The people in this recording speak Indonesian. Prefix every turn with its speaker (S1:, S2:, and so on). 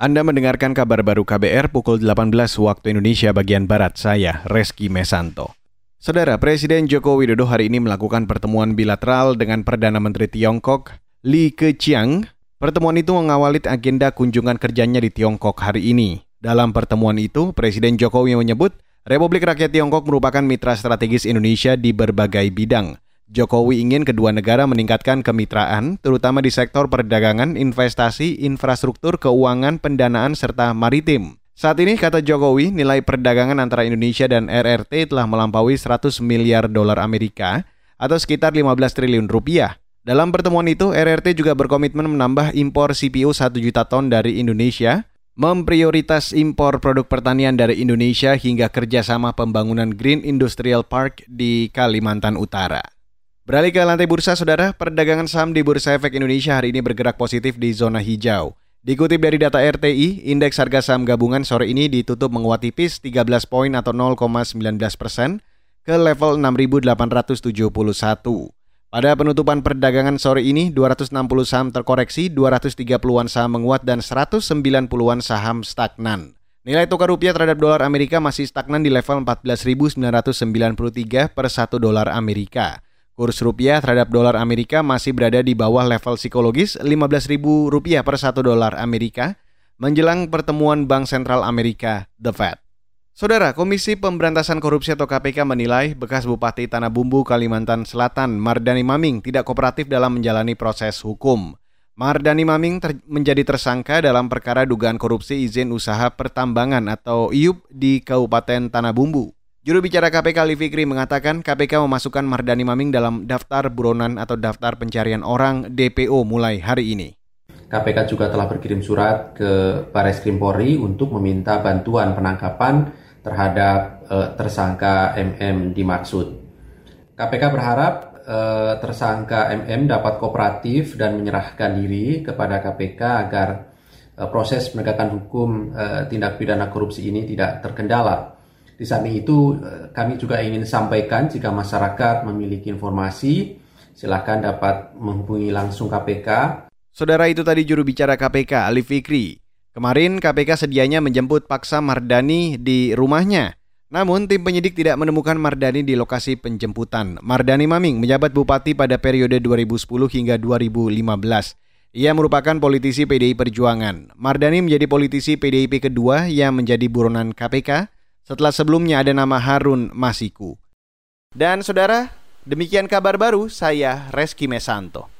S1: Anda mendengarkan kabar baru KBR pukul 18 waktu Indonesia bagian Barat. Saya, Reski Mesanto. Saudara, Presiden Joko Widodo hari ini melakukan pertemuan bilateral dengan Perdana Menteri Tiongkok, Li Keqiang. Pertemuan itu mengawali agenda kunjungan kerjanya di Tiongkok hari ini. Dalam pertemuan itu, Presiden Jokowi menyebut Republik Rakyat Tiongkok merupakan mitra strategis Indonesia di berbagai bidang. Jokowi ingin kedua negara meningkatkan kemitraan, terutama di sektor perdagangan, investasi, infrastruktur, keuangan, pendanaan, serta maritim. Saat ini, kata Jokowi, nilai perdagangan antara Indonesia dan RRT telah melampaui 100 miliar dolar Amerika atau sekitar 15 triliun rupiah. Dalam pertemuan itu, RRT juga berkomitmen menambah impor CPU 1 juta ton dari Indonesia, memprioritas impor produk pertanian dari Indonesia hingga kerjasama pembangunan Green Industrial Park di Kalimantan Utara. Beralih ke lantai bursa, saudara, perdagangan saham di Bursa Efek Indonesia hari ini bergerak positif di zona hijau. Dikutip dari data RTI, indeks harga saham gabungan sore ini ditutup menguat tipis 13 poin atau 0,19 persen ke level 6.871. Pada penutupan perdagangan sore ini, 260 saham terkoreksi, 230-an saham menguat, dan 190-an saham stagnan. Nilai tukar rupiah terhadap dolar Amerika masih stagnan di level 14.993 per 1 dolar Amerika. Kurs rupiah terhadap dolar Amerika masih berada di bawah level psikologis Rp15.000 per 1 dolar Amerika menjelang pertemuan Bank Sentral Amerika, The Fed. Saudara, Komisi Pemberantasan Korupsi atau KPK menilai bekas Bupati Tanah Bumbu Kalimantan Selatan Mardani Maming tidak kooperatif dalam menjalani proses hukum. Mardani Maming ter menjadi tersangka dalam perkara dugaan korupsi izin usaha pertambangan atau IUP di Kabupaten Tanah Bumbu. Juru bicara KPK Ali Fikri mengatakan KPK memasukkan Mardani Maming dalam daftar buronan atau daftar pencarian orang DPO mulai hari ini.
S2: KPK juga telah berkirim surat ke Baris Krim Polri untuk meminta bantuan penangkapan terhadap uh, tersangka MM dimaksud. KPK berharap uh, tersangka MM dapat kooperatif dan menyerahkan diri kepada KPK agar uh, proses penegakan hukum uh, tindak pidana korupsi ini tidak terkendala. Di samping itu, eh, kami juga ingin sampaikan jika masyarakat memiliki informasi, silakan dapat menghubungi langsung KPK.
S1: Saudara itu tadi juru bicara KPK, Ali Fikri. Kemarin KPK sedianya menjemput paksa Mardani di rumahnya. Namun tim penyidik tidak menemukan Mardani di lokasi penjemputan. Mardani Maming menjabat bupati pada periode 2010 hingga 2015. Ia merupakan politisi PDI Perjuangan. Mardani menjadi politisi PDIP kedua yang menjadi buronan KPK setelah sebelumnya ada nama Harun Masiku. Dan saudara, demikian kabar baru saya Reski Mesanto.